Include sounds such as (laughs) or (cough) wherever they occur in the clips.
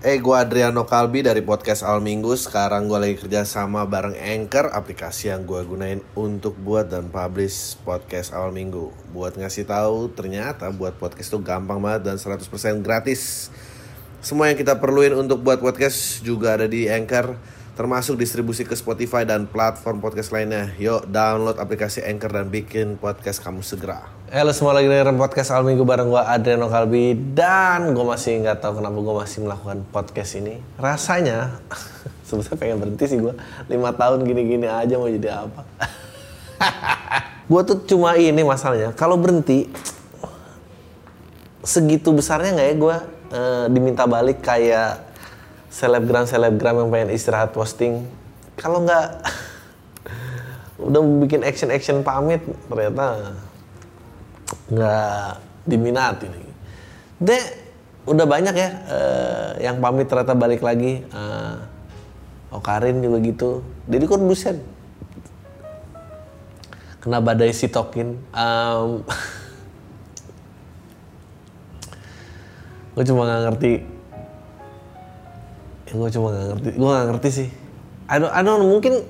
Eh, gue Adriano Kalbi dari podcast Al Minggu. Sekarang gue lagi kerja sama bareng Anchor, aplikasi yang gue gunain untuk buat dan publish podcast Al Minggu. Buat ngasih tahu, ternyata buat podcast itu gampang banget dan 100% gratis. Semua yang kita perluin untuk buat podcast juga ada di Anchor, termasuk distribusi ke Spotify dan platform podcast lainnya. Yuk, download aplikasi Anchor dan bikin podcast kamu segera. Halo semua lagi dengerin podcast Al Minggu bareng gue Adriano Kalbi dan gue masih nggak tahu kenapa gue masih melakukan podcast ini. Rasanya (laughs) sebetulnya pengen berhenti sih gue. Lima tahun gini-gini aja mau jadi apa? (laughs) gue tuh cuma ini masalahnya. Kalau berhenti segitu besarnya nggak ya gue eh, diminta balik kayak selebgram selebgram yang pengen istirahat posting. Kalau nggak (laughs) udah bikin action action pamit ternyata nggak diminati nih. Dek, udah banyak ya eh, yang pamit ternyata balik lagi. Eh, oh Karin juga gitu. Jadi Corbusier kena badai sitokin. Um, (laughs) gue cuma nggak ngerti. Ya, gue cuma nggak ngerti. Gue nggak ngerti sih. I don't, I don't mungkin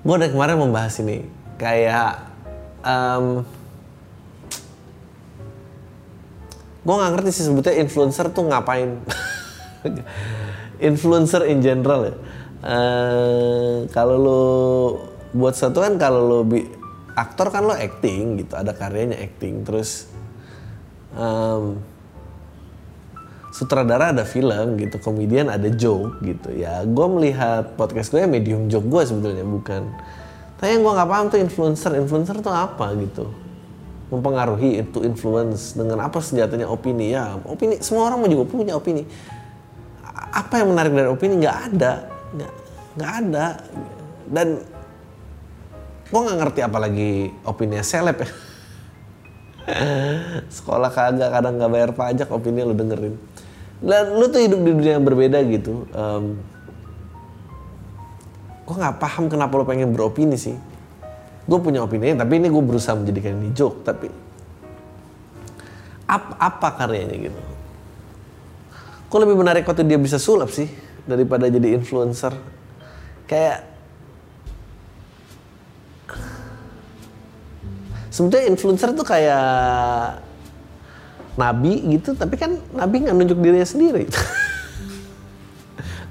gue dari kemarin membahas ini kayak um, gue nggak ngerti sih sebetulnya influencer tuh ngapain (laughs) influencer in general ya uh, kalau lo buat satu kan kalau lo bi aktor kan lo acting gitu ada karyanya acting terus um, sutradara ada film gitu komedian ada joke gitu ya. Gue melihat podcast gue ya medium joke gue sebetulnya bukan. Tapi yang gue nggak paham tuh influencer. Influencer tuh apa gitu? Mempengaruhi itu influence dengan apa senjatanya opini ya. Opini semua orang mau juga punya opini. Apa yang menarik dari opini? Nggak ada. Nggak ada. Dan gue nggak ngerti apalagi opini seleb ya. (laughs) Sekolah kagak kadang nggak bayar pajak opini lu dengerin lu tuh hidup di dunia yang berbeda gitu um, gue nggak paham kenapa lo pengen beropini sih. Gue punya opini tapi ini gue berusaha menjadikan ini joke tapi apa, apa karyanya gitu? Kok lebih menarik waktu dia bisa sulap sih daripada jadi influencer? Kayak sebetulnya influencer tuh kayak nabi gitu tapi kan nabi nggak nunjuk dirinya sendiri. (laughs)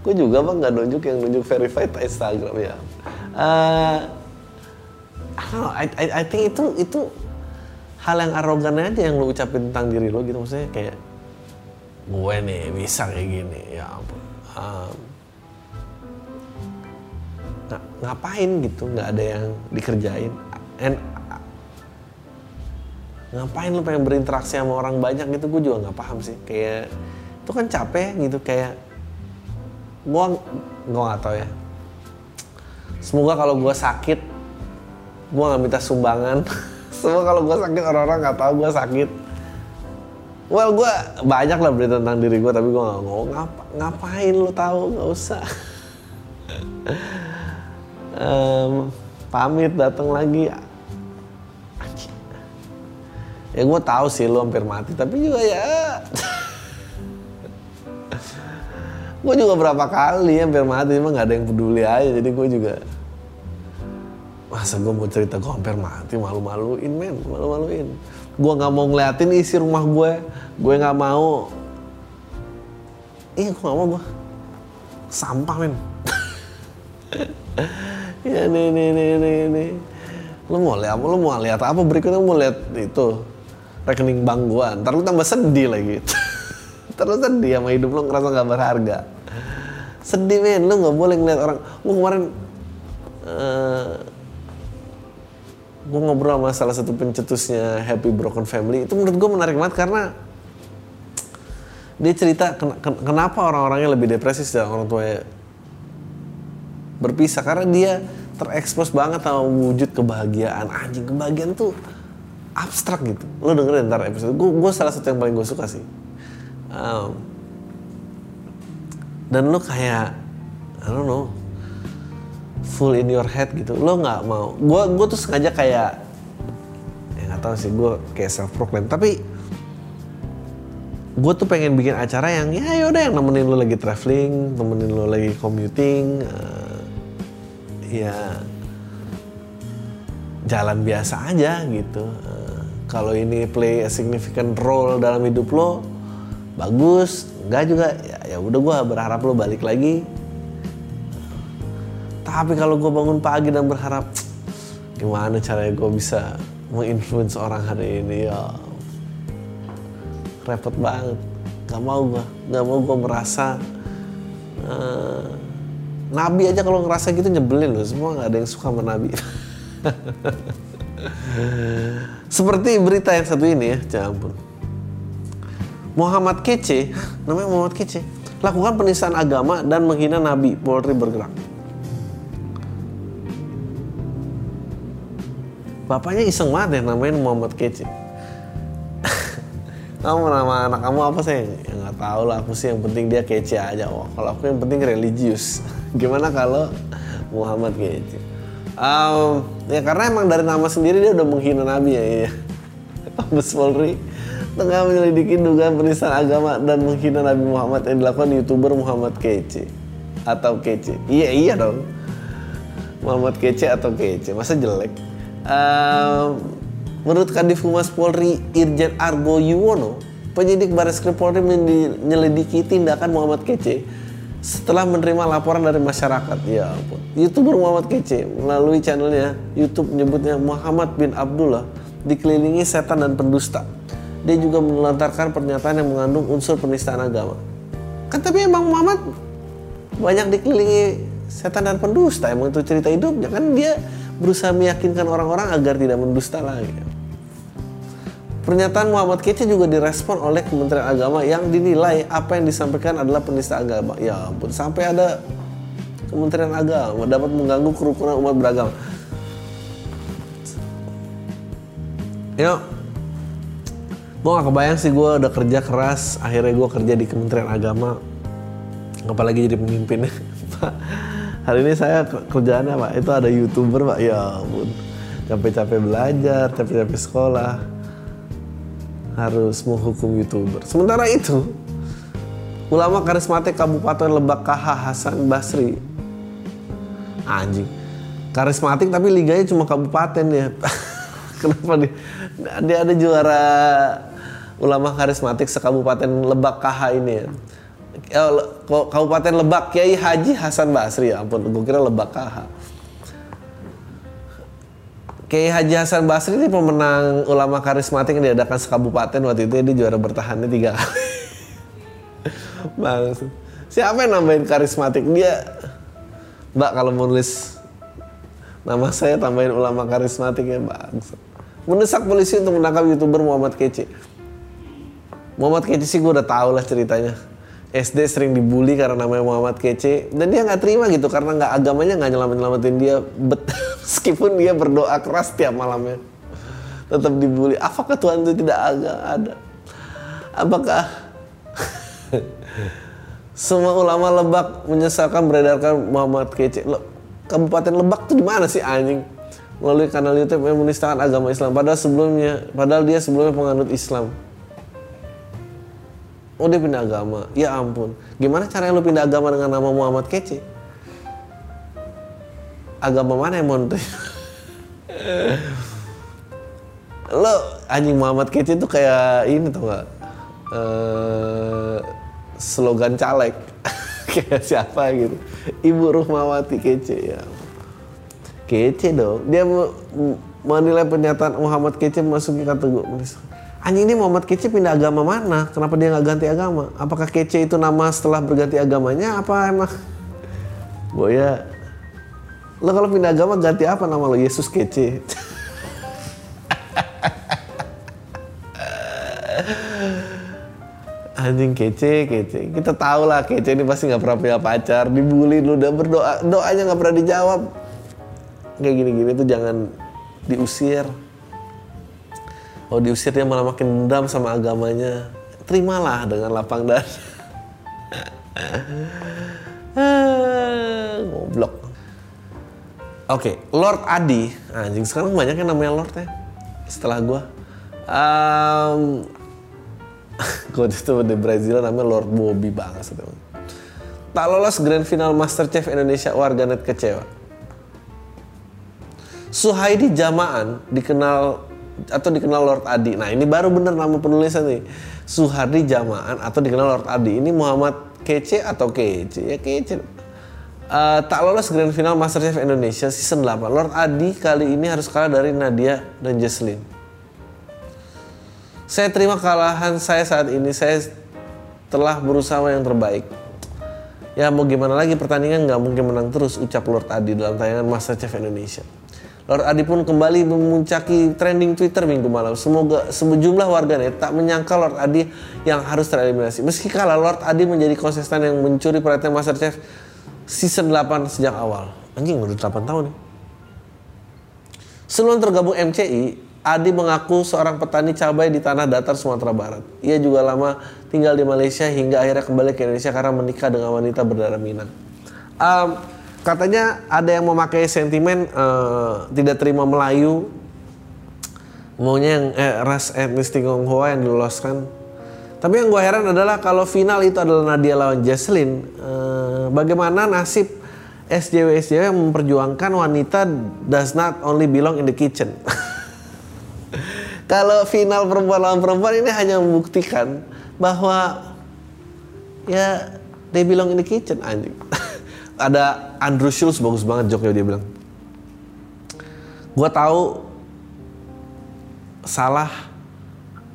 Gue juga bang nggak nunjuk yang nunjuk verified Instagram ya. Uh, I know, I, I, I think itu itu hal yang arogan aja yang lo ucapin tentang diri lo gitu. Maksudnya kayak gue nih bisa kayak gini ya ampun. Um, ng ngapain gitu nggak ada yang dikerjain. And ngapain lu pengen berinteraksi sama orang banyak gitu? Gue juga nggak paham sih. Kayak itu kan capek gitu kayak gue gue nggak tahu ya. Semoga kalau gue sakit gue nggak minta sumbangan. (laughs) Semoga kalau gue sakit orang-orang nggak tahu gue sakit. Well gue banyak lah berita tentang diri gue tapi gue nggak mau. Ngapa ngapain lu tahu? Nggak usah. (laughs) Um, pamit datang lagi ya gue tahu sih lu hampir mati tapi juga ya. Gue juga berapa kali hampir mati emang nggak ada yang peduli aja jadi gue juga masa gue mau cerita gue hampir mati malu-maluin men malu-maluin. Gue nggak mau ngeliatin isi rumah gue gue nggak mau. Iya gue nggak mau gue sampah men. Ya nih nih nih nih nih. Lu mau lihat apa? Lu mau lihat apa? Berikutnya mau lihat itu rekening bank gue ntar lu tambah sedih lagi. (laughs) Terus sedih sama hidup lu ngerasa nggak berharga. Sedih men. Lu nggak boleh ngeliat orang. Gue kemarin uh, gue ngobrol sama salah satu pencetusnya Happy Broken Family. Itu menurut gue menarik banget karena dia cerita ken kenapa orang-orangnya lebih depresi setelah orang tuanya berpisah. Karena dia terekspos banget sama wujud kebahagiaan. Anjing kebahagiaan tuh abstrak gitu. Lo dengerin ntar episode. Gue gue salah satu yang paling gue suka sih. Um, dan lo kayak I don't know full in your head gitu. Lo nggak mau. Gue gue tuh sengaja kayak ya nggak tahu sih gue kayak self proclaim tapi gue tuh pengen bikin acara yang ya yaudah yang nemenin lo lagi traveling, nemenin lo lagi commuting, uh, ya jalan biasa aja gitu. Uh, kalau ini play a significant role dalam hidup lo, bagus. Enggak juga, ya, ya udah gue berharap lo balik lagi. Tapi kalau gue bangun pagi dan berharap gimana caranya gue bisa menginfluence orang hari ini ya? Repot banget. Nggak mau gue nggak mau gue merasa uh, nabi aja kalau ngerasa gitu nyebelin loh. Semua nggak ada yang suka sama nabi (laughs) seperti berita yang satu ini ya jangan ya Muhammad Kece namanya Muhammad Kece lakukan penistaan agama dan menghina nabi Polri bergerak. Bapaknya iseng banget ya namanya Muhammad Kece. (laughs) Kamu nama anak kamu apa sih? Ya nggak tahu lah aku sih yang penting dia kece aja. Oh kalau aku yang penting religius. (laughs) Gimana kalau Muhammad kece? Um, ya karena emang dari nama sendiri dia udah menghina Nabi ya ya (laughs) Mabes Polri tengah menyelidiki dugaan penistaan agama dan menghina Nabi Muhammad yang dilakukan youtuber Muhammad Kece atau Kece. Iya iya dong. Muhammad Kece atau Kece masa jelek? Um, Menurut Kadif Humas Polri Irjen Argo Yuwono, penyidik Baris Krim Polri menyelidiki tindakan Muhammad Kece setelah menerima laporan dari masyarakat. Ya ampun. YouTuber Muhammad Kece melalui channelnya YouTube menyebutnya Muhammad bin Abdullah dikelilingi setan dan pendusta. Dia juga melontarkan pernyataan yang mengandung unsur penistaan agama. Kan tapi emang Muhammad banyak dikelilingi setan dan pendusta. Emang itu cerita hidupnya kan dia berusaha meyakinkan orang-orang agar tidak mendusta lagi. Pernyataan Muhammad Kece juga direspon oleh Kementerian Agama yang dinilai apa yang disampaikan adalah penista agama. Ya ampun, sampai ada Kementerian Agama dapat mengganggu kerukunan umat beragama. Ya, gue gak kebayang sih gue udah kerja keras, akhirnya gue kerja di Kementerian Agama, apalagi jadi pemimpin. (laughs) hari ini saya kerjaannya pak itu ada youtuber pak ya ampun capek-capek belajar capek-capek sekolah harus menghukum youtuber. Sementara itu ulama karismatik Kabupaten Lebak KH Hasan Basri. Anjing. Karismatik tapi liganya cuma kabupaten ya. (laughs) Kenapa dia? Dia ada juara ulama karismatik sekabupaten Lebak KH ini ya. Eh, Kabupaten Lebak Kiai Haji Hasan Basri. Ya ampun gue kira Lebak KH Kiai Haji Hasan Basri ini pemenang ulama karismatik yang diadakan sekabupaten waktu itu dia juara bertahannya tiga kali. (laughs) Bang siapa yang nambahin karismatik? Dia mbak kalau mau nulis nama saya tambahin ulama karismatik ya bang mendesak polisi untuk menangkap youtuber Muhammad Kece. Muhammad Kece sih gue udah tau lah ceritanya SD sering dibully karena namanya Muhammad Kece. Dan dia nggak terima gitu karena nggak agamanya nggak nyelamat nyelamatin dia. Bet (laughs) meskipun dia berdoa keras tiap malamnya. Tetap dibully. Apakah Tuhan itu tidak ada? Apakah (laughs) semua ulama Lebak menyesalkan beredarkan Muhammad Kece? Lo, Kabupaten Lebak tuh di mana sih anjing? Melalui kanal YouTube yang menistakan agama Islam. Padahal sebelumnya padahal dia sebelumnya penganut Islam Oh dia pindah agama. Ya ampun. Gimana caranya lu pindah agama dengan nama Muhammad Kece? Agama mana yang mau Lo (laughs) anjing Muhammad Kece itu kayak ini tuh gak? Uh, slogan caleg. (laughs) kayak siapa gitu. Ibu Ruhmawati Kece ya. Kece dong. Dia menilai pernyataan Muhammad Kece masuki kategori anjing ini Muhammad Kece pindah agama mana? Kenapa dia nggak ganti agama? Apakah Kece itu nama setelah berganti agamanya? Apa emang? Boya, lo kalau pindah agama ganti apa nama lo? Yesus Kece. (laughs) anjing kece kece kita tahu lah kece ini pasti nggak pernah punya pacar dibully lu udah berdoa doanya nggak pernah dijawab kayak gini gini tuh jangan diusir kalau diusir dia malah makin dendam sama agamanya. Terimalah dengan lapang dada. Ngoblok. Oke, okay, Lord Adi. Anjing sekarang banyak yang namanya Lord ya. Setelah gue. Um, coach itu di Brazil namanya Lord Bobby banget tak lolos grand final Masterchef Indonesia warganet kecewa Suhaidi Jamaan dikenal atau dikenal Lord Adi. Nah ini baru bener nama penulisan nih. Suhardi Jamaan atau dikenal Lord Adi. Ini Muhammad Kece atau Kece? Ya Kece. Uh, tak lolos grand final Masterchef Indonesia season 8. Lord Adi kali ini harus kalah dari Nadia dan Jesslyn. Saya terima kalahan saya saat ini. Saya telah berusaha yang terbaik. Ya mau gimana lagi pertandingan nggak mungkin menang terus ucap Lord Adi dalam tayangan Masterchef Indonesia. Lord Adi pun kembali memuncaki trending Twitter minggu malam. Semoga sejumlah warganet tak menyangka Lord Adi yang harus tereliminasi. Meski kalah, Lord Adi menjadi konsisten yang mencuri perhatian Masterchef season 8 sejak awal. Anjing udah 8 tahun nih. Sebelum tergabung MCI, Adi mengaku seorang petani cabai di tanah datar Sumatera Barat. Ia juga lama tinggal di Malaysia hingga akhirnya kembali ke Indonesia karena menikah dengan wanita berdarah Minang. Um, katanya ada yang memakai sentimen uh, tidak terima Melayu. Maunya yang eh, ras etnis Tionghoa yang diloloskan. Tapi yang gue heran adalah kalau final itu adalah Nadia lawan Jesslyn uh, bagaimana nasib SJW SJW yang memperjuangkan wanita does not only belong in the kitchen? (laughs) Kalau final perempuan lawan perempuan ini hanya membuktikan bahwa ya they belong in the kitchen anjing (laughs) ada Andrew Schultz bagus banget joknya dia bilang. Gue tahu salah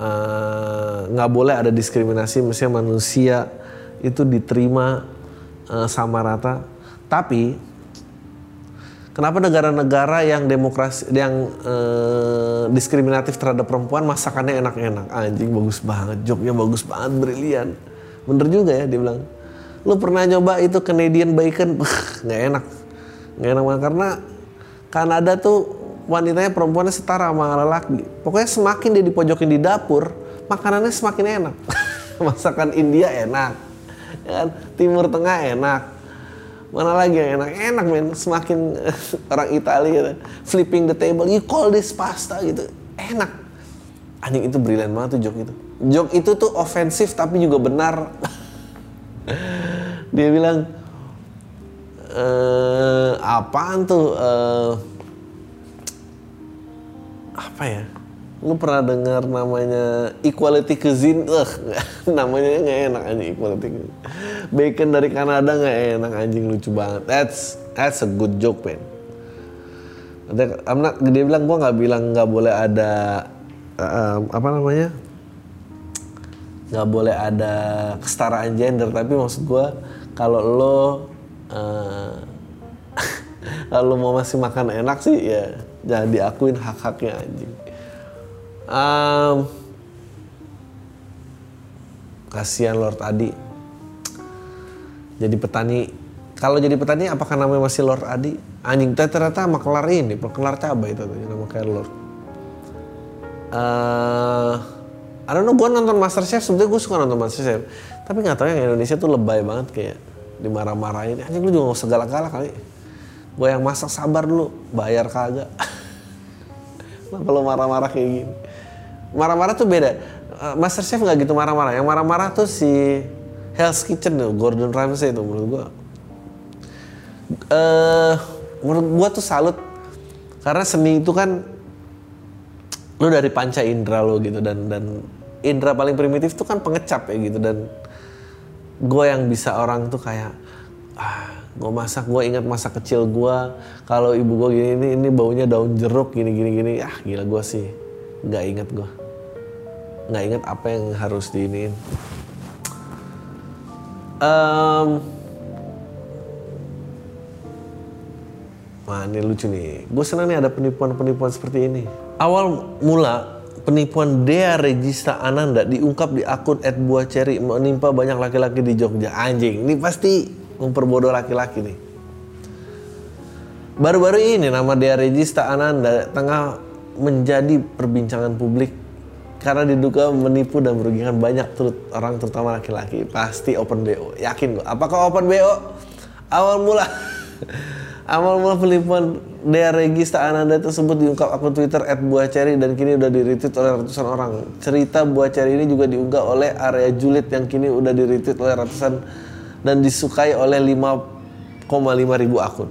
eh, nggak uh, boleh ada diskriminasi mestinya manusia itu diterima uh, sama rata. Tapi kenapa negara-negara yang demokrasi yang uh, diskriminatif terhadap perempuan masakannya enak-enak? Anjing bagus banget joknya bagus banget brilian. Bener juga ya dia bilang lu pernah nyoba itu Canadian bacon? (laughs) Nggak enak. Nggak enak banget karena Kanada tuh wanitanya perempuannya setara sama lelaki. Pokoknya semakin dia dipojokin di dapur makanannya semakin enak. (laughs) Masakan India enak kan? Timur Tengah enak. Mana lagi yang enak? Enak men. Semakin (laughs) orang Italia gitu. flipping the table. You call this pasta gitu. Enak. Anjing itu brilian banget tuh joke itu joke itu tuh ofensif tapi juga benar dia bilang e, apaan tuh? E, apa ya? Lu pernah dengar namanya equality cuisine? Eh (laughs) namanya nggak enak anjing equality cuisine. bacon dari Kanada nggak enak anjing lucu banget. That's that's a good joke man I'm not, dia bilang gua nggak bilang nggak boleh ada uh, apa namanya? Nggak boleh ada kesetaraan gender tapi maksud gue kalau lo uh, (laughs) kalau mau masih makan enak sih ya jangan diakuin hak-haknya anjing. Um, kasihan Lord Adi. Jadi petani kalau jadi petani apakah namanya masih Lord Adi? Anjing ternyata maklar ini, maklar cabai itu nama kayak Lord. Uh, I don't know, gue nonton Masterchef, sebetulnya gue suka nonton Masterchef. Tapi nggak tahu yang Indonesia tuh lebay banget kayak dimarah-marahin. Anjing lu juga gak usah galak-galak kali. Gue yang masak sabar dulu, bayar kagak. (laughs) Kenapa lu marah-marah kayak gini? Marah-marah tuh beda. Uh, Masterchef nggak gitu marah-marah. Yang marah-marah tuh si Hell's Kitchen tuh, Gordon Ramsay itu menurut gue. Uh, menurut gue tuh salut. Karena seni itu kan lu dari panca indera lo gitu dan dan indera paling primitif tuh kan pengecap ya gitu dan gue yang bisa orang tuh kayak ah gue masak gue ingat masa kecil gue kalau ibu gue gini ini ini baunya daun jeruk gini gini gini ah gila gue sih nggak inget gue nggak inget apa yang harus diinin um, Wah ini lucu nih. Gue senang nih ada penipuan-penipuan seperti ini. Awal mula penipuan Dea Regista Ananda diungkap di akun @buahceri menimpa banyak laki-laki di Jogja. Anjing, ini pasti memperbodoh laki-laki nih. Baru-baru ini nama Dea Regista Ananda tengah menjadi perbincangan publik karena diduga menipu dan merugikan banyak orang terutama laki-laki. Pasti open BO. Yakin gue. Apakah open BO? Awal mula (laughs) Amal mula penipuan Dea Regista Ananda tersebut diungkap akun Twitter @buahceri dan kini udah di-retweet oleh ratusan orang. Cerita Buah Ceri ini juga diunggah oleh area Julid yang kini udah di-retweet oleh ratusan dan disukai oleh 5,5 ribu akun.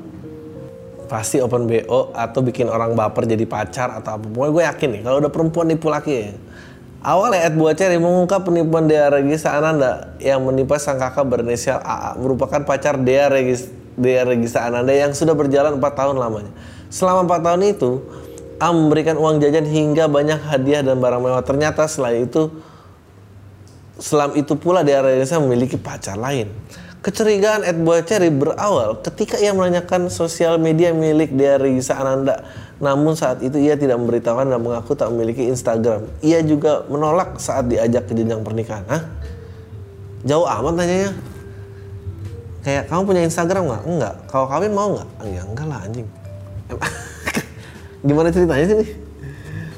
Pasti open BO atau bikin orang baper jadi pacar atau apa. Pokoknya gue yakin nih kalau udah perempuan nipu laki ya. Awalnya Ed Buaceri mengungkap penipuan Dea Regista Ananda yang menimpa sang kakak berinisial AA merupakan pacar Dea Regis, Dea Regista Ananda yang sudah berjalan 4 tahun lamanya. Selama 4 tahun itu, A memberikan uang jajan hingga banyak hadiah dan barang mewah. Ternyata setelah itu Selam itu pula Dea Regista memiliki pacar lain. Kecurigaan Ed Buaceri berawal ketika ia menanyakan sosial media milik Dea Regista Ananda. Namun saat itu ia tidak memberitahukan dan mengaku tak memiliki Instagram. Ia juga menolak saat diajak ke jenjang pernikahan. Hah? Jauh amat nanyanya. Kayak kamu punya Instagram nggak? Enggak. Kalau kawin mau nggak? Ya enggak lah anjing. (laughs) Gimana ceritanya sih nih?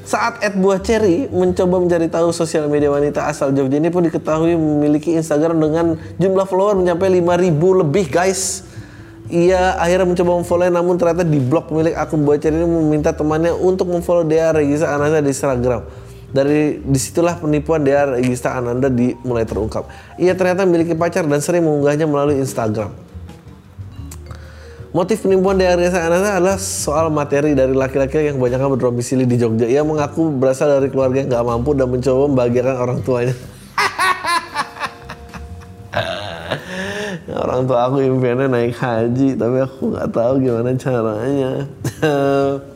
Saat Ed Buah Cherry mencoba mencari tahu sosial media wanita asal Jogja ini pun diketahui memiliki Instagram dengan jumlah follower mencapai 5000 lebih guys. Ia akhirnya mencoba memfollow namun ternyata di blog milik akun Buah Cherry ini meminta temannya untuk memfollow Dea Regista Ananda di Instagram. Dari di situlah penipuan Dea Regista Ananda dimulai terungkap. Ia ternyata memiliki pacar dan sering mengunggahnya melalui Instagram. Motif penipuan Dea Regista Ananda adalah soal materi dari laki-laki yang kebanyakan berdomisili di Jogja. Ia mengaku berasal dari keluarga yang gak mampu dan mencoba membahagiakan orang tuanya. (laughs) orang tua aku impiannya naik haji, tapi aku nggak tahu gimana caranya. (laughs)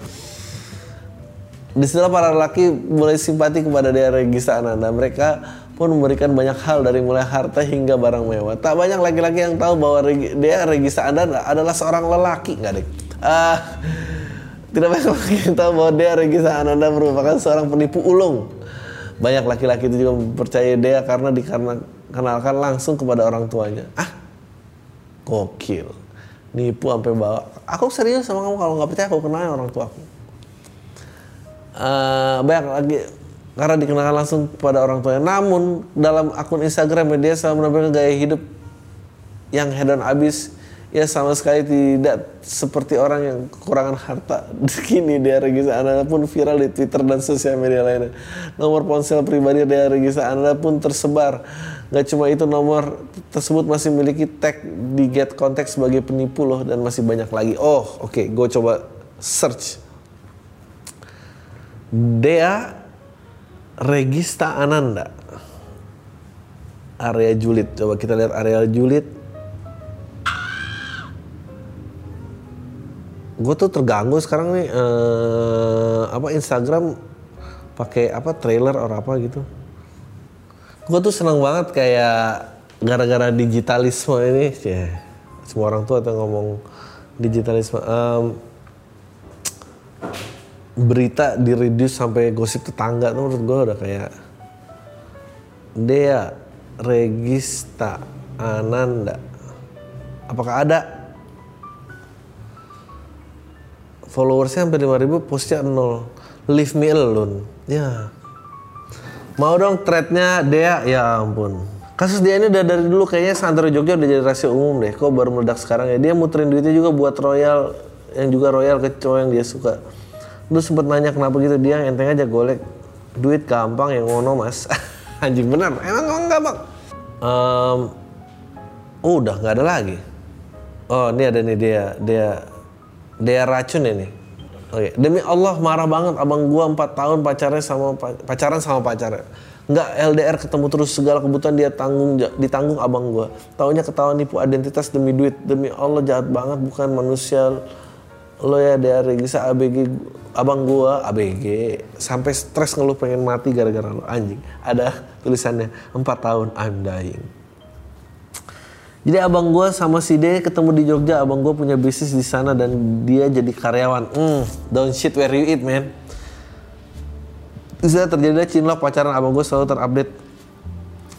Di sana para laki mulai simpati kepada Dea Regista Ananda. Mereka pun memberikan banyak hal dari mulai harta hingga barang mewah. Tak banyak laki-laki yang tahu bahwa Dea Regista Ananda adalah seorang lelaki, nggak deh? Uh, tidak banyak laki yang tahu bahwa Dea Regista Ananda merupakan seorang penipu ulung. Banyak laki-laki itu juga percaya Dea karena dikenalkan langsung kepada orang tuanya. Ah, gokil. Nipu sampai bawa. Aku serius sama kamu kalau nggak percaya aku kenal orang tua aku. Uh, banyak lagi karena dikenalkan langsung kepada orang tuanya. Namun dalam akun Instagram dia selalu menampilkan gaya hidup yang hedon abis. Ya sama sekali tidak seperti orang yang kekurangan harta. (laughs) Kini dia Regisa Anda pun viral di Twitter dan sosial media lainnya. Nomor ponsel pribadi dia Regisa Anda pun tersebar. Gak cuma itu nomor tersebut masih memiliki tag di get contact sebagai penipu loh dan masih banyak lagi. Oh oke, okay. gue coba search. Dea Regista Ananda. Area julid coba kita lihat area julid gue tuh terganggu sekarang nih eh, apa Instagram pakai apa trailer atau apa gitu. Gue tuh senang banget kayak gara-gara digitalisme ini. Ya semua orang tuh ngomong digitalisme. Um, berita di reduce sampai gosip tetangga tuh menurut gue udah kayak Dea Regista Ananda. Apakah ada? Followersnya sampai 5000 postnya nol. Leave me alone. Ya. Mau dong threadnya Dea? Ya ampun. Kasus dia ini udah dari dulu kayaknya santri Jogja udah jadi rahasia umum deh. Kok baru meledak sekarang ya? Dia muterin duitnya juga buat royal yang juga royal ke cowok yang dia suka lu sempet nanya kenapa gitu dia enteng aja golek duit gampang yang ngono mas. (laughs) Anjing bener. Emang enggak bang? Um, udah nggak ada lagi. Oh ini ada nih dia dia dia racun ini. Oke demi Allah marah banget abang gua empat tahun pacarnya sama pacaran sama pacarnya nggak LDR ketemu terus segala kebutuhan dia tanggung ditanggung abang gua. Taunya ketahuan nipu identitas demi duit. Demi Allah jahat banget bukan manusia lo ya dari Regisa ABG abang gua ABG sampai stres ngeluh pengen mati gara-gara lo. Anjing ada tulisannya empat tahun I'm dying jadi abang gua sama si D ketemu di Jogja. Abang gua punya bisnis di sana dan dia jadi karyawan. Hmm don't shit where you eat man. Bisa terjadi cinlok pacaran abang gua selalu terupdate.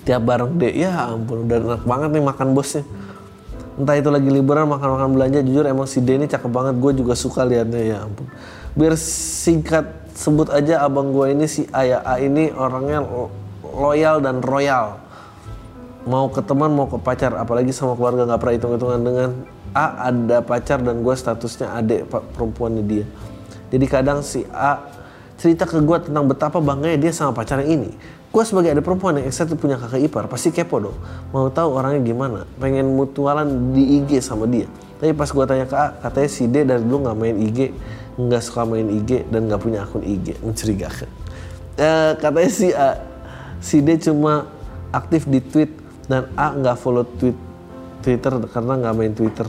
Tiap bareng D ya ampun udah enak banget nih makan bosnya entah itu lagi liburan makan-makan belanja jujur emang si Denny cakep banget gue juga suka liatnya ya ampun biar singkat sebut aja abang gue ini si Ayah A ini orangnya loyal dan royal mau ke teman mau ke pacar apalagi sama keluarga nggak pernah hitung-hitungan dengan A ada pacar dan gue statusnya pak perempuannya dia. Jadi kadang si A cerita ke gue tentang betapa bangganya dia sama pacarnya ini. Gue sebagai adik perempuan yang excited punya kakak ipar pasti kepo dong. Mau tahu orangnya gimana. Pengen mutualan di IG sama dia. Tapi pas gue tanya ke A, katanya si D dari dulu nggak main IG, nggak suka main IG dan nggak punya akun IG. Mencurigakan. Eh, katanya si A, si D cuma aktif di tweet dan A nggak follow tweet Twitter karena nggak main Twitter.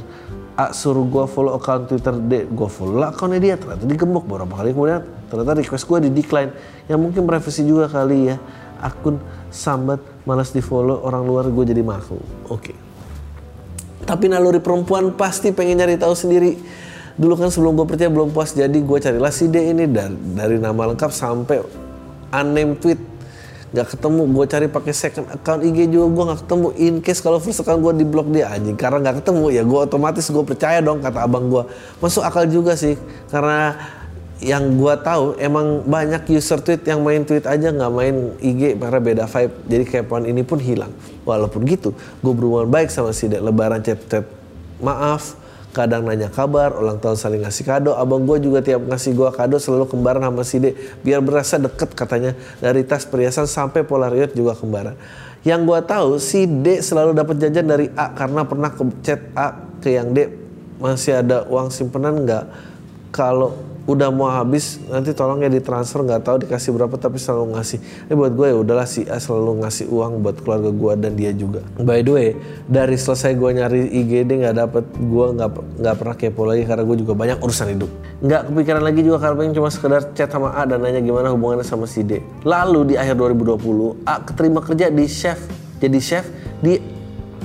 A suruh gue follow account Twitter D, gue follow lah akunnya dia ternyata digembok beberapa kali kemudian ternyata request gue di decline. Ya mungkin privacy juga kali ya. Akun sambat malas di follow orang luar gue jadi maku. Oke. Tapi naluri perempuan pasti pengen nyari tahu sendiri. Dulu kan sebelum gue percaya belum puas jadi gue carilah si D ini dari, dari nama lengkap sampai unnamed tweet nggak ketemu gue cari pakai second account IG juga gue nggak ketemu in case kalau first account gue di blok dia anjing karena nggak ketemu ya gue otomatis gue percaya dong kata abang gue masuk akal juga sih karena yang gue tahu emang banyak user tweet yang main tweet aja nggak main IG karena beda vibe jadi kepoan ini pun hilang walaupun gitu gue berhubungan baik sama si Dek lebaran chat chat maaf kadang nanya kabar, ulang tahun saling ngasih kado. Abang gue juga tiap ngasih gue kado selalu kembaran sama si D. Biar berasa deket katanya dari tas perhiasan sampai Polaroid juga kembaran. Yang gue tahu si D selalu dapat jajan dari A karena pernah ke chat A ke yang D masih ada uang simpenan nggak? Kalau udah mau habis nanti tolong ya ditransfer nggak tahu dikasih berapa tapi selalu ngasih. Ini buat gue ya udahlah si A selalu ngasih uang buat keluarga gue dan dia juga. By the way dari selesai gue nyari IGD nggak dapet gue nggak nggak pernah kepo lagi karena gue juga banyak urusan hidup. Nggak kepikiran lagi juga karena pengen cuma sekedar chat sama A dan nanya gimana hubungannya sama si D. Lalu di akhir 2020 A keterima kerja di chef jadi chef di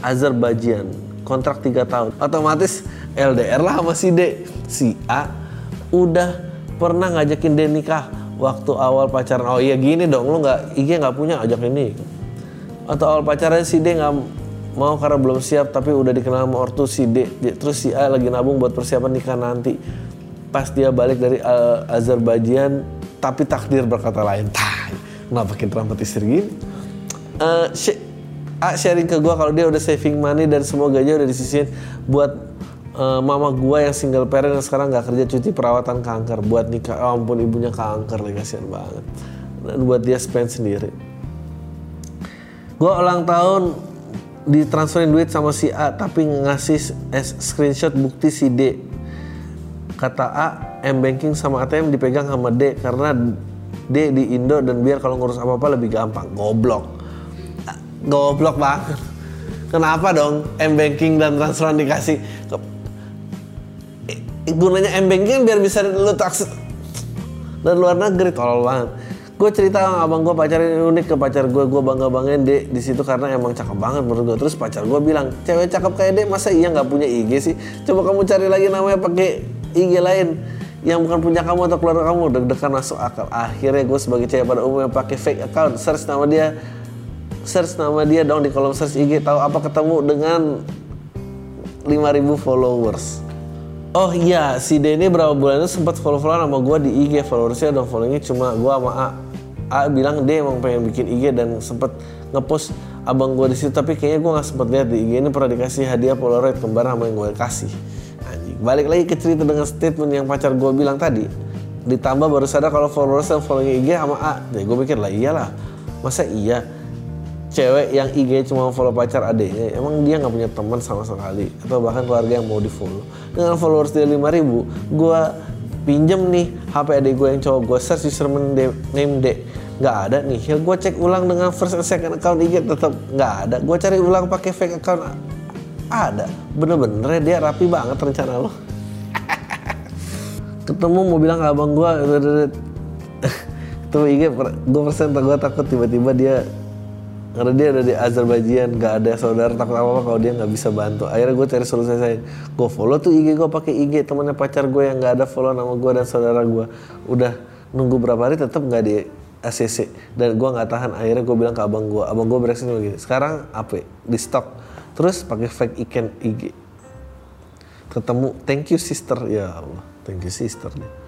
Azerbaijan. Kontrak 3 tahun. Otomatis LDR lah sama si D. Si A udah pernah ngajakin dia nikah waktu awal pacaran. Oh iya gini dong lu nggak IG nggak punya ajak ini atau awal pacaran si D nggak mau karena belum siap tapi udah dikenal sama ortu si D. Terus si A lagi nabung buat persiapan nikah nanti. Pas dia balik dari uh, Azerbaijan tapi takdir berkata lain. Tah kenapa makin dramatis gini? Uh, A sharing ke gue kalau dia udah saving money dan semua gaji udah disisihin buat uh, mama gua yang single parent yang sekarang nggak kerja cuti perawatan kanker. Buat nikah oh ampun ibunya kanker lagi kasihan banget. Dan buat dia spend sendiri. Gua ulang tahun ditransferin duit sama si A tapi ngasih screenshot bukti si D. Kata A M banking sama ATM dipegang sama D karena D di Indo dan biar kalau ngurus apa-apa lebih gampang. Goblok. Goblok banget. Kenapa dong M banking dan transferan dikasih gunanya m banking biar bisa lu taksi. Dan luar negeri tolol banget. Gue cerita sama abang gue pacarin unik ke pacar gue gue bangga banggain deh di situ karena emang cakep banget menurut gue terus pacar gue bilang cewek cakep kayak deh masa iya nggak punya IG sih? Coba kamu cari lagi namanya pakai IG lain yang bukan punya kamu atau keluarga kamu. Deg-degan masuk akal. Akhirnya gue sebagai cewek pada umumnya pakai fake account. Search nama dia. Search nama dia dong di kolom search IG tahu apa ketemu dengan 5000 followers Oh iya, si D ini berapa bulan itu sempat follow-followan sama gue di IG followersnya dan followingnya cuma gue sama A. A bilang dia emang pengen bikin IG dan sempet ngepost abang gue di situ tapi kayaknya gue nggak sempet lihat di IG ini pernah dikasih hadiah Polaroid kembar sama yang gue kasih. Anjing. Balik lagi ke cerita dengan statement yang pacar gue bilang tadi. Ditambah baru sadar kalau followers dan following IG sama A. Jadi gue pikir lah iyalah. Masa iya cewek yang IG cuma follow pacar adiknya emang dia nggak punya teman sama sekali? Atau bahkan keluarga yang mau di follow dengan followers dia 5000 gue pinjem nih HP adik gue yang cowok gue search username de, name D. Nggak ada nih. Ya gue cek ulang dengan first and second account IG tetap nggak ada. Gue cari ulang pakai fake account ada. Bener-bener dia rapi banget rencana lo (laughs) ketemu mau bilang abang gue (laughs) ketemu IG gue persen gue takut tiba-tiba dia karena dia ada di Azerbaijan gak ada saudara takut apa apa kalau dia nggak bisa bantu. Akhirnya gue cari solusi saya gue follow tuh IG gue pakai IG temennya pacar gue yang nggak ada follow nama gue dan saudara gue udah nunggu berapa hari tetap nggak di ACC dan gue nggak tahan. Akhirnya gue bilang ke abang gue abang gue bereaksi begini sekarang apa di stok. Terus pakai fake ikan IG ketemu thank you sister. Ya Allah thank you sister. nih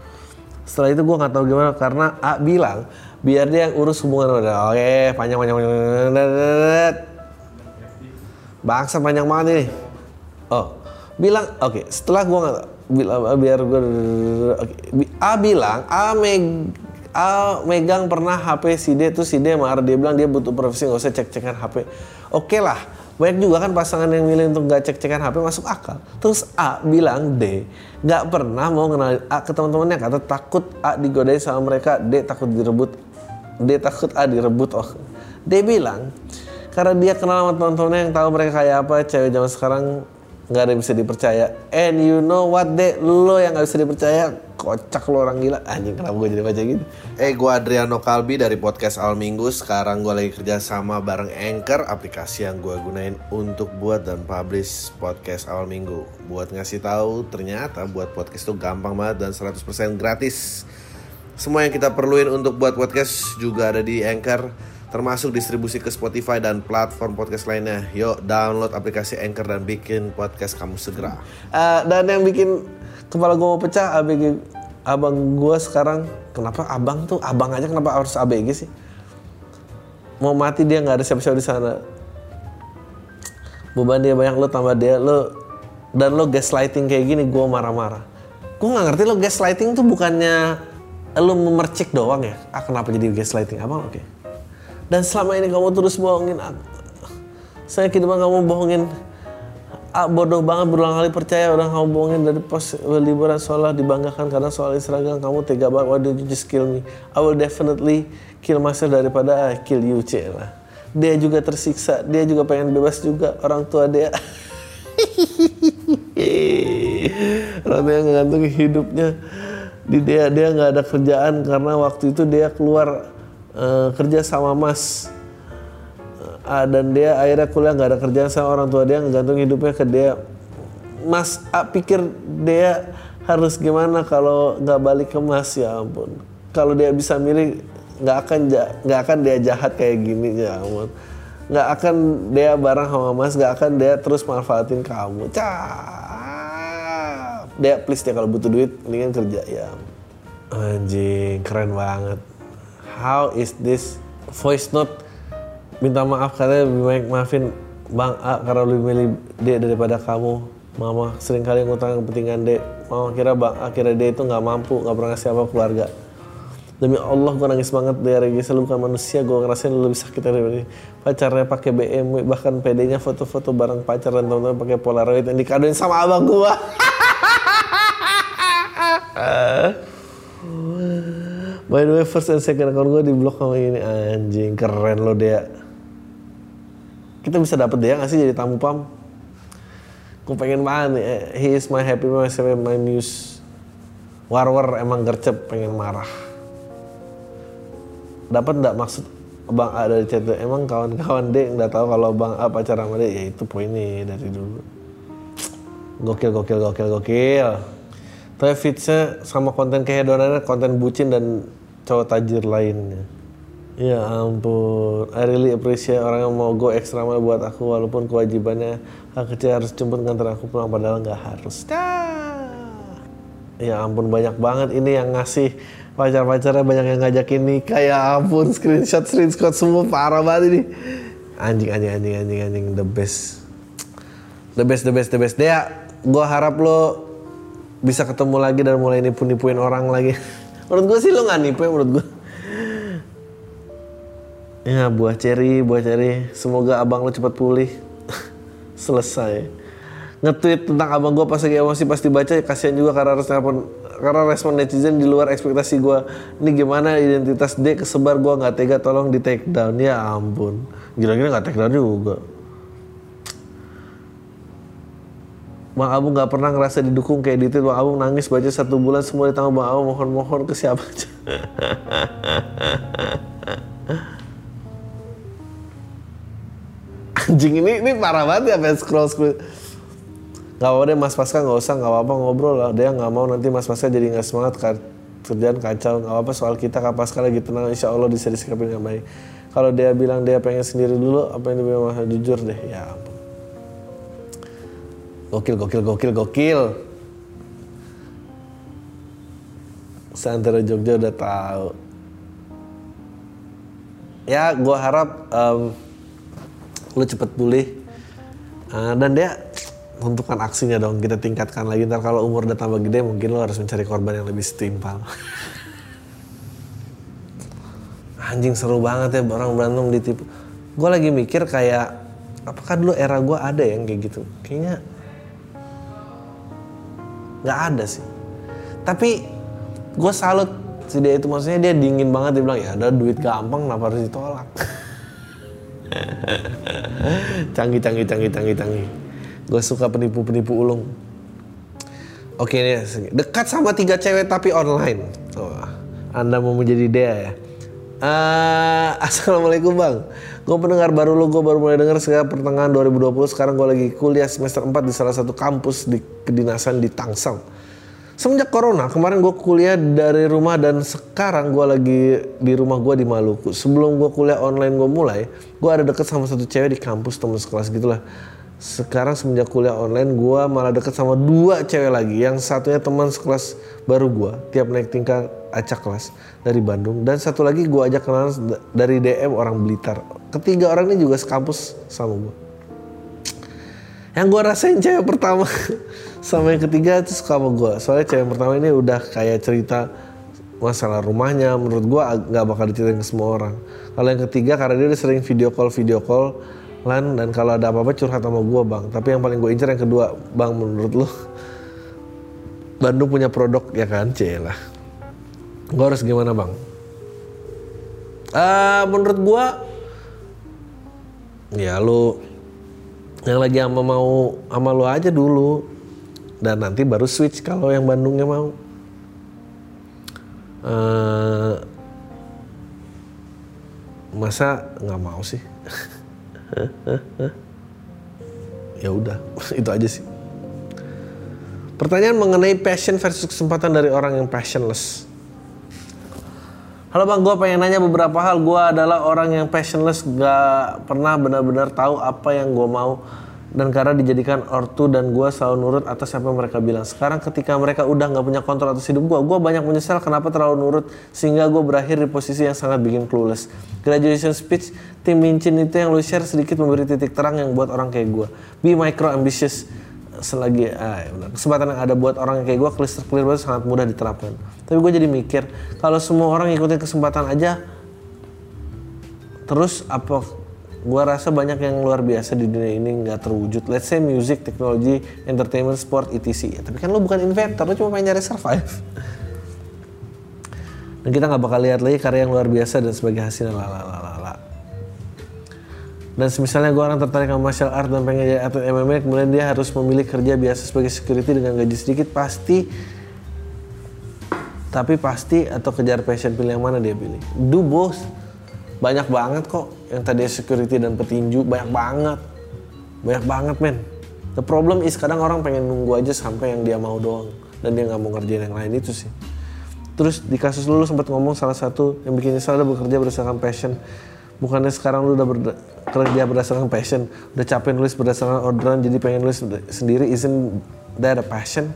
setelah itu gue nggak tahu gimana karena A bilang biar dia urus hubungan udah oke panjang panjang panjang bangsa panjang banget nih oh bilang oke setelah gue nggak bilang biar gue oke A bilang A meg A megang pernah HP si D tuh si D marah dia bilang dia butuh profesi nggak usah cek cekan HP oke lah banyak juga kan pasangan yang milih untuk nggak cek cekan HP masuk akal. Terus A bilang D nggak pernah mau kenalin A ke teman-temannya kata takut A digodain sama mereka D takut direbut D takut A direbut oh. D bilang karena dia kenal sama teman-temannya yang tahu mereka kayak apa cewek zaman sekarang nggak ada yang bisa dipercaya and you know what deh lo yang nggak bisa dipercaya kocak lo orang gila anjing kenapa gue jadi baca gitu Eh, gue Adriano Kalbi dari podcast Al Minggu. Sekarang gue lagi kerja sama bareng Anchor, aplikasi yang gue gunain untuk buat dan publish podcast Al Minggu. Buat ngasih tahu, ternyata buat podcast itu gampang banget dan 100% gratis. Semua yang kita perluin untuk buat podcast juga ada di Anchor, termasuk distribusi ke Spotify dan platform podcast lainnya. Yuk, download aplikasi Anchor dan bikin podcast kamu segera. Eh, dan yang bikin kepala gue pecah ABG abang gue sekarang kenapa abang tuh abang aja kenapa harus ABG sih? Mau mati dia nggak ada siapa-siapa di sana. Beban dia banyak lo tambah dia lo dan lo gaslighting kayak gini gue marah-marah. Gue nggak ngerti lo gaslighting tuh bukannya lo memercik doang ya? Ah kenapa jadi gaslighting? Abang oke dan selama ini kamu terus bohongin aku. Saya kira kamu bohongin Ah, bodoh banget berulang kali percaya orang kamu bohongin dari pos liburan sekolah dibanggakan karena soal seragam kamu tega banget. Why don't you just kill me. I will definitely kill myself daripada I kill you lah dia juga tersiksa. Dia juga pengen bebas juga orang tua dia. (laughs) Orang tua ngantung hidupnya. Di dia dia nggak ada kerjaan karena waktu itu dia keluar eh, kerja sama mas. A dan dia akhirnya kuliah nggak ada kerjaan sama orang tua dia ngegantung hidupnya ke dia. Mas A pikir dia harus gimana kalau nggak balik ke Mas? Ya ampun. Kalau dia bisa milih nggak akan nggak akan dia jahat kayak gini ya ampun. Nggak akan dia bareng sama Mas nggak akan dia terus manfaatin kamu. Cap dia please dia kalau butuh duit mendingan kerja ya anjing keren banget how is this voice note minta maaf katanya lebih baik maafin Bang A karena lebih milih D daripada kamu. Mama sering kali ngutang kepentingan D. Mama kira Bang A kira D itu nggak mampu, nggak pernah ngasih apa keluarga. Demi Allah gue nangis banget dari Regisa lu bukan manusia gue ngerasain lebih sakit dari. Pacarnya pakai BMW bahkan PD-nya foto-foto bareng pacar dan teman-teman pakai Polaroid yang dikadoin sama abang gue. (laughs) By the way, first and second account gue di blok sama ini anjing keren lo dia. Kita bisa dapet dia nggak sih jadi tamu pam? Gue pengen banget nih. eh, He is my happy my my muse. War-war emang gercep pengen marah. Dapat nggak maksud Bang A dari chat? Emang kawan-kawan D nggak tahu kalau Bang A pacaran sama dia? Ya itu poinnya dari dulu. Gokil, gokil, gokil, gokil. Tapi fitsnya sama konten kehedonannya konten bucin dan cowok tajir lainnya. Ya ampun, I really appreciate orang yang mau go extra mile buat aku walaupun kewajibannya hal kecil harus jemput nganter aku pulang padahal nggak harus. Ya ampun banyak banget ini yang ngasih pacar-pacarnya banyak yang ngajakin nikah ya ampun screenshot screenshot semua parah banget ini. Anjing anjing anjing anjing the best. The best the best the best. Dia gua harap lo bisa ketemu lagi dan mulai nipu-nipuin orang lagi. (laughs) menurut gue sih lo nggak nipu ya menurut gue. Ya buah ceri, buah ceri. Semoga abang lo cepat pulih. (laughs) Selesai. Nge-tweet tentang abang gue pas lagi emosi pasti baca kasihan juga karena harus karena respon netizen di luar ekspektasi gue. Ini gimana identitas D kesebar gue nggak tega tolong di take down ya ampun. Gila-gila nggak take down juga. Bang Abu nggak pernah ngerasa didukung kayak gitu. Bang Abu nangis baca satu bulan semua ditanggung Bang Abu mohon-mohon ke siapa aja. (laughs) Anjing ini ini parah banget ya pengen scroll scroll. Gak apa-apa deh Mas Pasca nggak usah nggak apa-apa ngobrol lah. Dia nggak mau nanti Mas Pasca jadi nggak semangat ka- kerjaan kacau nggak apa-apa soal kita Kak Pasca lagi tenang Insya Allah bisa disikapin dengan baik. Kalau dia bilang dia pengen sendiri dulu apa yang dia bilang jujur deh ya ampun. Gokil, gokil, gokil, gokil. Santero Jogja udah tahu. Ya, gua harap em, lu cepet pulih. Ah, dan dia tentukan aksinya dong kita tingkatkan lagi ntar kalau umur udah tambah gede mungkin lo harus mencari korban yang lebih setimpal (laughs) anjing seru banget ya orang berantem ditipu gue lagi mikir kayak apakah dulu era gue ada yang kayak gitu kayaknya nggak ada sih. Tapi gue salut si dia itu. Maksudnya dia dingin banget dia bilang ya ada duit gampang kenapa harus ditolak? (laughs) Canggih canggih canggih canggih canggih. Gue suka penipu penipu ulung. Oke nih dekat sama tiga cewek tapi online. Oh, anda mau menjadi dia ya? Uh, (laughs) Assalamualaikum bang. Gue pendengar baru lo, gue baru mulai denger sekarang pertengahan 2020 Sekarang gue lagi kuliah semester 4 di salah satu kampus di kedinasan di Tangsel. Semenjak corona, kemarin gue kuliah dari rumah dan sekarang gue lagi di rumah gue di Maluku. Sebelum gue kuliah online gue mulai Gue ada deket sama satu cewek di kampus temen sekelas gitu lah sekarang semenjak kuliah online gue malah deket sama dua cewek lagi. Yang satunya teman sekelas baru gue tiap naik tingkat acak kelas dari Bandung. Dan satu lagi gue ajak kenalan dari DM orang Blitar. Ketiga orang ini juga sekampus sama gue yang gue rasain cewek pertama (laughs) sama yang ketiga itu suka sama gue soalnya cewek pertama ini udah kayak cerita masalah rumahnya menurut gue nggak bakal diceritain ke semua orang. Kalau yang ketiga karena dia udah sering video call video call Lan dan kalau ada apa-apa curhat sama gue bang. Tapi yang paling gue incer yang kedua bang menurut lo (laughs) Bandung punya produk ya kan? C lah. Gue harus gimana bang? Uh, menurut gue ya lu yang lagi sama mau sama lu aja dulu. Dan nanti baru switch kalau yang Bandungnya mau. Uh, masa nggak mau sih? (laughs) Ya udah (laughs) itu aja sih. Pertanyaan mengenai passion versus kesempatan dari orang yang passionless Halo bang, gue pengen nanya beberapa hal. Gue adalah orang yang passionless, gak pernah benar-benar tahu apa yang gue mau. Dan karena dijadikan ortu dan gue selalu nurut atas apa yang mereka bilang. Sekarang ketika mereka udah gak punya kontrol atas hidup gue, gue banyak menyesal kenapa terlalu nurut. Sehingga gue berakhir di posisi yang sangat bikin clueless. Graduation speech, tim Mincin itu yang lu share sedikit memberi titik terang yang buat orang kayak gue. Be micro ambitious selagi benar. kesempatan yang ada buat orang kayak gue clear clear banget sangat mudah diterapkan. Tapi gue jadi mikir kalau semua orang ikutin kesempatan aja terus apa gue rasa banyak yang luar biasa di dunia ini nggak terwujud. Let's say music teknologi entertainment sport etc. Ya, tapi kan lo bukan inventor lo cuma pengen nyari survive. Dan kita nggak bakal lihat lagi karya yang luar biasa dan sebagai hasilnya lalalala dan misalnya gue orang tertarik sama martial art dan pengen jadi atlet MMA kemudian dia harus memilih kerja biasa sebagai security dengan gaji sedikit pasti tapi pasti atau kejar passion pilih yang mana dia pilih? Do both. Banyak banget kok yang tadi security dan petinju banyak banget. Banyak banget men. The problem is kadang orang pengen nunggu aja sampai yang dia mau doang dan dia nggak mau ngerjain yang lain itu sih. Terus di kasus lu, lu sempat ngomong salah satu yang bikin nyesal adalah bekerja berdasarkan passion bukannya sekarang lu udah kerja berdasarkan passion udah capek nulis berdasarkan orderan jadi pengen nulis sendiri isn't that a passion?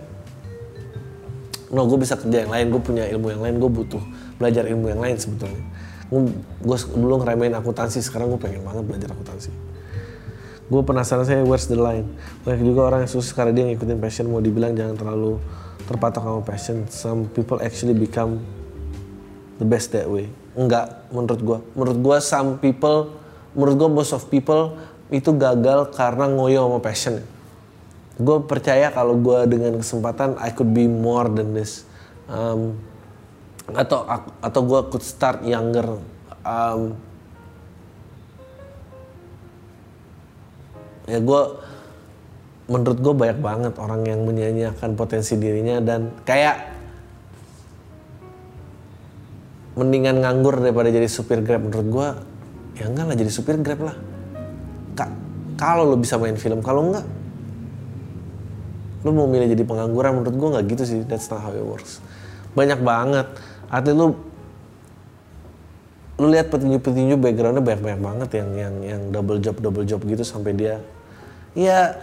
No gue bisa kerja yang lain gue punya ilmu yang lain gue butuh belajar ilmu yang lain sebetulnya. Gue dulu ngeremehin akuntansi sekarang gue pengen banget belajar akuntansi. Gue penasaran saya where's the line? Banyak juga orang yang susah karena dia ngikutin passion mau dibilang jangan terlalu terpatok sama passion. Some people actually become the best that way Enggak, menurut gue. Menurut gue some people, menurut gue most of people itu gagal karena ngoyo sama passion. Gue percaya kalau gue dengan kesempatan I could be more than this. Um, atau atau gue could start younger. Um, ya gue menurut gue banyak banget orang yang menyanyiakan potensi dirinya dan kayak mendingan nganggur daripada jadi supir grab. Menurut gue ya enggak lah jadi supir grab lah. Kak kalau lo bisa main film kalau enggak lo mau milih jadi pengangguran menurut gue nggak gitu sih. That's not how it works. Banyak banget. Artinya lo lu lihat petinju-petinju backgroundnya banyak-banyak banget yang yang yang double job double job gitu sampai dia ya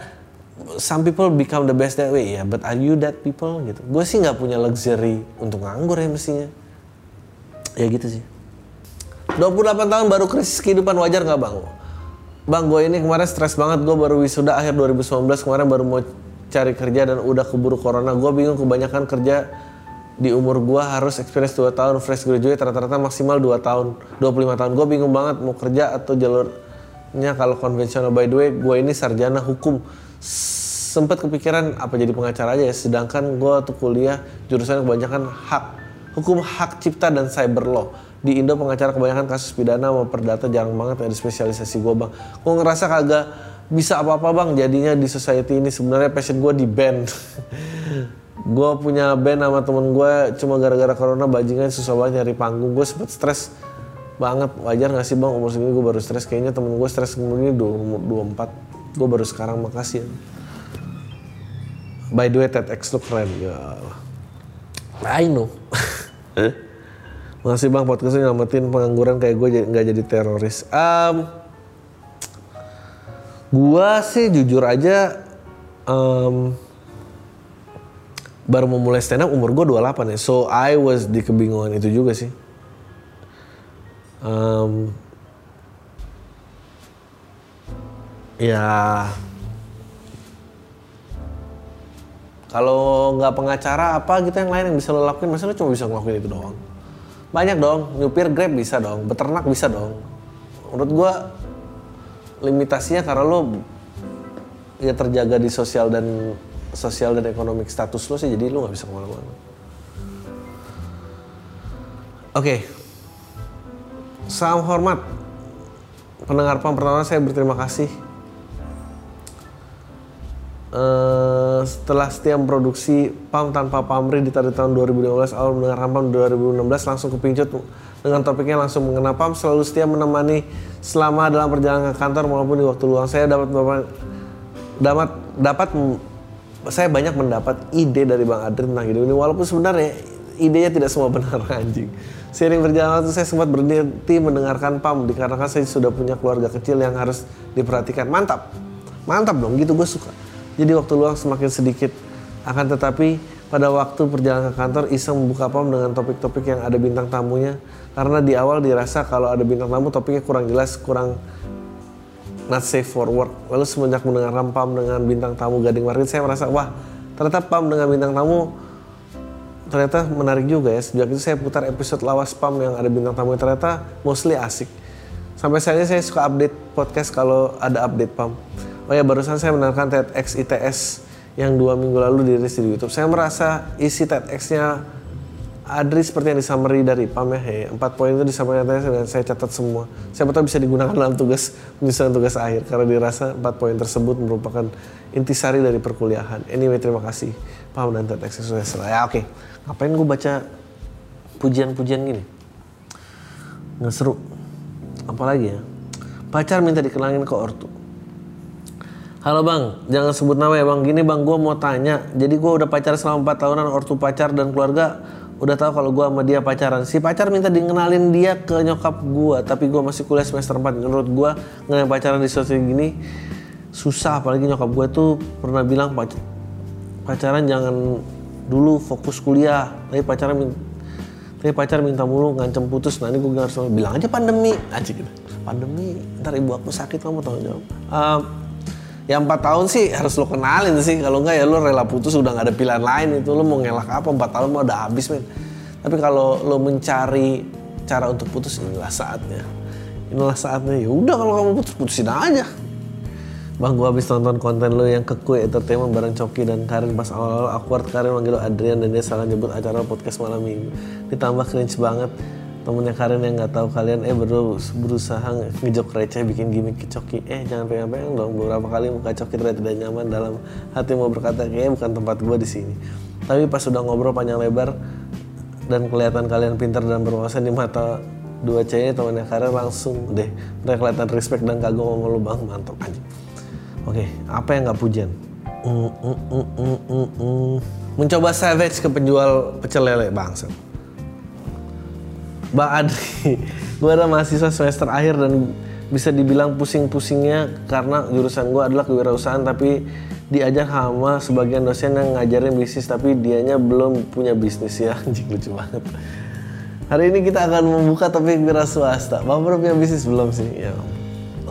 some people become the best that way. Ya but are you that people? Gitu. Gue sih nggak punya luxury untuk nganggur ya mestinya ya gitu sih 28 tahun baru krisis kehidupan wajar nggak bang Bang, gue ini kemarin stres banget. Gue baru wisuda akhir 2019. Kemarin baru mau cari kerja dan udah keburu corona. Gue bingung kebanyakan kerja di umur gue harus experience 2 tahun. Fresh graduate rata-rata maksimal 2 tahun. 25 tahun. Gue bingung banget mau kerja atau jalurnya kalau konvensional. By the way, gue ini sarjana hukum. Sempet kepikiran apa jadi pengacara aja ya. Sedangkan gue tuh kuliah jurusan kebanyakan hak. Hukum hak cipta dan cyber law. Di Indo pengacara kebanyakan kasus pidana sama perdata jarang banget ada spesialisasi gue bang. Gue ngerasa kagak bisa apa-apa bang. Jadinya di society ini sebenarnya passion gue di band. (laughs) gue punya band sama temen gue cuma gara-gara corona bajingan susah banget nyari panggung. Gue sempet stres banget. Wajar gak sih bang? Umur segini gue baru stres. Kayaknya temen gue stres umur ini 24 gue baru sekarang makasih ya. by the way TEDx lu keren. Ya I know (laughs) Makasih bang podcastnya nyelamatin pengangguran kayak gue nggak jadi teroris. Um, gua sih jujur aja um, baru mau mulai stand up umur gue 28 ya. So I was di kebingungan itu juga sih. Um, ya kalau nggak pengacara apa gitu yang lain yang bisa lo lakuin? Masa lo cuma bisa ngelakuin itu doang. Banyak dong nyupir grab bisa dong beternak bisa dong. Menurut gua limitasinya karena lo ya terjaga di sosial dan sosial dan ekonomi status lo sih jadi lo nggak bisa ke mana-mana. Oke. Okay. salam hormat. Pendengar pertama saya berterima kasih Uh, setelah setia produksi PAM tanpa pamrih di tahun 2015 awal mendengar PAM 2016 langsung kepincut dengan topiknya langsung mengenai PAM selalu setia menemani selama dalam perjalanan ke kantor maupun di waktu luang saya dapat dapat dapat saya banyak mendapat ide dari Bang Adri tentang hidup ini walaupun sebenarnya idenya tidak semua benar (laughs) anjing Seiring berjalan waktu saya sempat berhenti mendengarkan PAM dikarenakan saya sudah punya keluarga kecil yang harus diperhatikan. Mantap. Mantap dong, gitu gue suka. Jadi waktu luang semakin sedikit. Akan tetapi pada waktu perjalanan ke kantor iseng membuka pam dengan topik-topik yang ada bintang tamunya. Karena di awal dirasa kalau ada bintang tamu topiknya kurang jelas, kurang not safe for work. Lalu semenjak mendengar pam dengan bintang tamu Gading Market saya merasa wah ternyata pam dengan bintang tamu ternyata menarik juga ya. Sejak itu saya putar episode lawas pam yang ada bintang tamu ternyata mostly asik. Sampai saat ini saya suka update podcast kalau ada update pam. Oh ya barusan saya mendengarkan TEDx ITS yang dua minggu lalu dirilis di YouTube. Saya merasa isi TEDx-nya Adri seperti yang disummary dari PAM ya. Hey, empat poin itu disummary dan saya catat semua. Siapa tahu bisa digunakan dalam tugas penyusunan tugas akhir karena dirasa empat poin tersebut merupakan intisari dari perkuliahan. Anyway, terima kasih PAM dan TEDx sukses. Ya oke, okay. ngapain gue baca pujian-pujian gini? Nggak seru. Apalagi ya? Pacar minta dikenalin ke ortu Halo bang, jangan sebut nama ya bang. Gini bang, gue mau tanya. Jadi gue udah pacaran selama 4 tahunan, ortu pacar dan keluarga udah tahu kalau gue sama dia pacaran. Si pacar minta dikenalin dia ke nyokap gue, tapi gue masih kuliah semester 4. Menurut gue ngenalin pacaran di sosial gini susah. Apalagi nyokap gue tuh pernah bilang pacaran jangan dulu fokus kuliah. Tapi pacaran tapi pacar minta mulu ngancem putus. Ini gue harus bilang aja pandemi. Aja gitu. Pandemi, ntar ibu aku sakit kamu tanggung jawab. Uh, ya empat tahun sih harus lo kenalin sih. Kalau enggak ya lo rela putus udah nggak ada pilihan lain itu. Lo mau ngelak apa empat tahun mau udah habis men. Tapi kalau lo mencari cara untuk putus inilah saatnya. Inilah saatnya. Ya udah kalau kamu putus putusin aja. Bang, gua habis nonton konten lo yang ke Kue Entertainment bareng Coki dan Karin pas awal-awal awkward. Karin manggil Adrian dan dia salah nyebut acara podcast malam minggu. Ditambah cringe banget temennya Karin yang nggak tahu kalian eh berdua berusaha ngejok receh bikin gimmick ke Coki. Eh jangan pengen-pengen dong beberapa kali muka Coki terlihat tidak nyaman dalam hati mau berkata kayaknya bukan tempat gue di sini. Tapi pas sudah ngobrol panjang lebar dan kelihatan kalian pintar dan berwawasan di mata dua cewek temannya Karin langsung deh mereka kelihatan respect dan kagum sama lu bang. Mantap aja oke apa yang nggak pujian? Mm, mm, mm, mm, mm, mm. mencoba savage ke penjual pecel lele bangsa Bang (laughs) Adri, gue ada mahasiswa semester akhir dan bisa dibilang pusing-pusingnya karena jurusan gue adalah kewirausahaan tapi diajar sama sebagian dosen yang ngajarin bisnis tapi dianya belum punya bisnis ya (laughs) anjing lucu banget hari ini kita akan membuka topik wira swasta bapak punya bisnis belum sih ya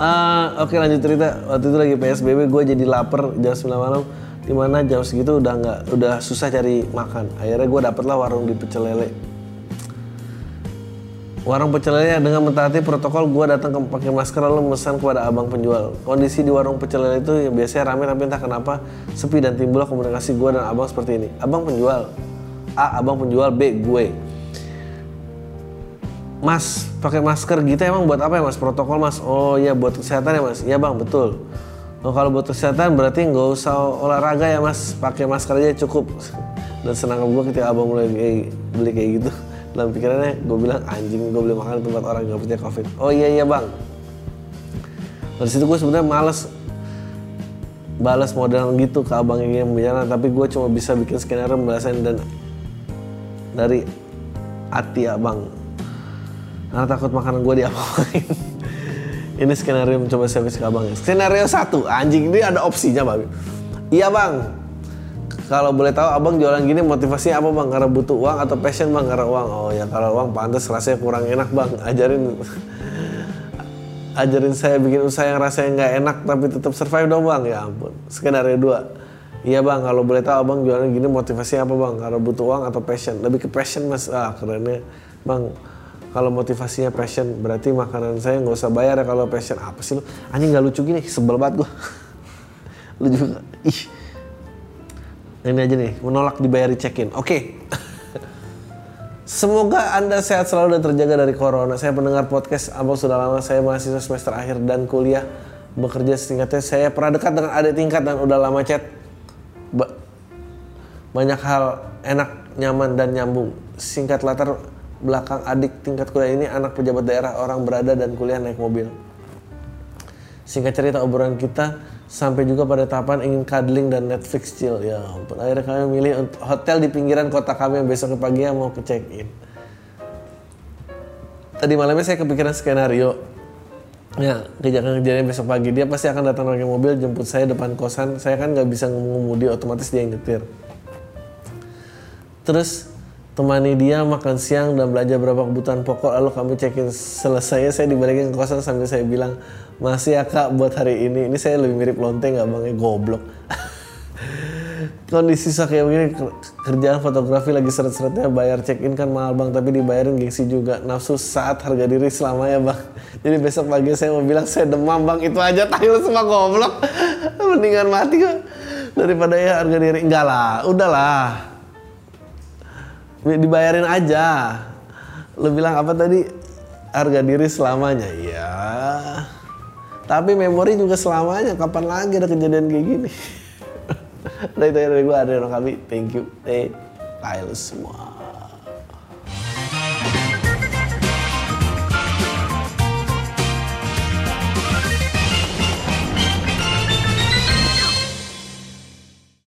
Ah, oke lanjut cerita. Waktu itu lagi PSBB gue jadi lapar jam 9 malam. Di mana jam segitu udah nggak udah susah cari makan. Akhirnya gue dapet lah warung di pecel lele. Warung pecel lele dengan mentaati protokol gue datang ke pakai masker lalu memesan kepada abang penjual. Kondisi di warung pecel lele itu yang biasanya ramai tapi entah kenapa sepi dan timbullah komunikasi gue dan abang seperti ini. Abang penjual, A abang penjual, B gue. Mas, pakai masker gitu emang buat apa ya mas? Protokol mas? Oh iya buat kesehatan ya mas? Iya bang, betul. Oh kalau buat kesehatan berarti nggak usah olahraga ya mas, pakai masker aja cukup. Dan senang gue ketika abang mulai beli kayak gitu. Dalam pikirannya gue bilang anjing gue beli makan tempat orang nggak percaya covid. Oh iya iya bang. Dari situ gue sebenarnya males balas model gitu ke abang yang bicara tapi gue cuma bisa bikin skenario pembahasan dan dari hati abang karena takut makanan gue diapain (laughs) ini skenario mencoba service ke abang ya. skenario satu anjing ini ada opsinya bang iya bang kalau boleh tahu abang jualan gini motivasinya apa bang? Karena butuh uang atau passion bang? Karena uang oh ya kalau uang pantas rasanya kurang enak bang. (laughs) Ajarin ajarin saya bikin usaha yang rasanya nggak enak tapi tetap survive dong bang. Ya ampun skenario dua. Iya bang kalau boleh tahu abang jualan gini motivasinya apa bang? Karena butuh uang atau passion? Lebih ke passion mas. Ah kerennya bang kalau motivasinya passion berarti makanan saya nggak usah bayar ya kalau passion. Apa sih lu? Anjing nggak lucu gini. Sebel banget gua. (laughs) Lu juga ih ini aja nih menolak dibayari check in oke Semoga Anda sehat selalu dan terjaga dari corona. Saya pendengar podcast Abang sudah lama. Saya mahasiswa semester akhir dan kuliah. Bekerja setingkatnya. Saya pernah dekat dengan adik tingkat dan udah lama chat. Ba- banyak hal enak, nyaman, dan nyambung. Singkat latar belakang adik tingkat kuliah ini anak pejabat daerah, orang berada dan kuliah naik mobil. Singkat cerita obrolan kita sampai juga pada tahapan ingin cuddling dan Netflix chill. Ya ampun, akhirnya kami milih hotel di pinggiran kota kami yang besok paginya mau ke check in. Tadi malamnya saya kepikiran skenario. Ya, kejadian-kejadian besok pagi dia pasti akan datang pakai mobil jemput saya depan kosan. Saya kan nggak bisa ngemudi, otomatis dia yang nyetir. Terus temani dia makan siang dan belanja beberapa kebutuhan pokok lalu kami cekin selesai saya dibalikin ke kosan sambil saya bilang masih ya kak buat hari ini. Ini saya lebih mirip lonteng nggak bang? Goblok. (laughs) Kondisi susah begini ker- kerjaan fotografi lagi seret-seretnya bayar check in kan mahal bang tapi dibayarin gengsi juga. Nafsu saat harga diri selamanya bang. Jadi besok pagi saya mau bilang saya demam bang. Itu aja tahu semua goblok. (laughs) Mendingan mati kok daripada ya harga diri. Enggak lah udahlah. Dibayarin aja. Lu bilang apa tadi? Harga diri selamanya. Ya tapi memori juga selamanya. Kapan lagi ada kejadian kayak gini? (laughs) Udah itu dari gue Adriano Kabi thank you. Eh lu semua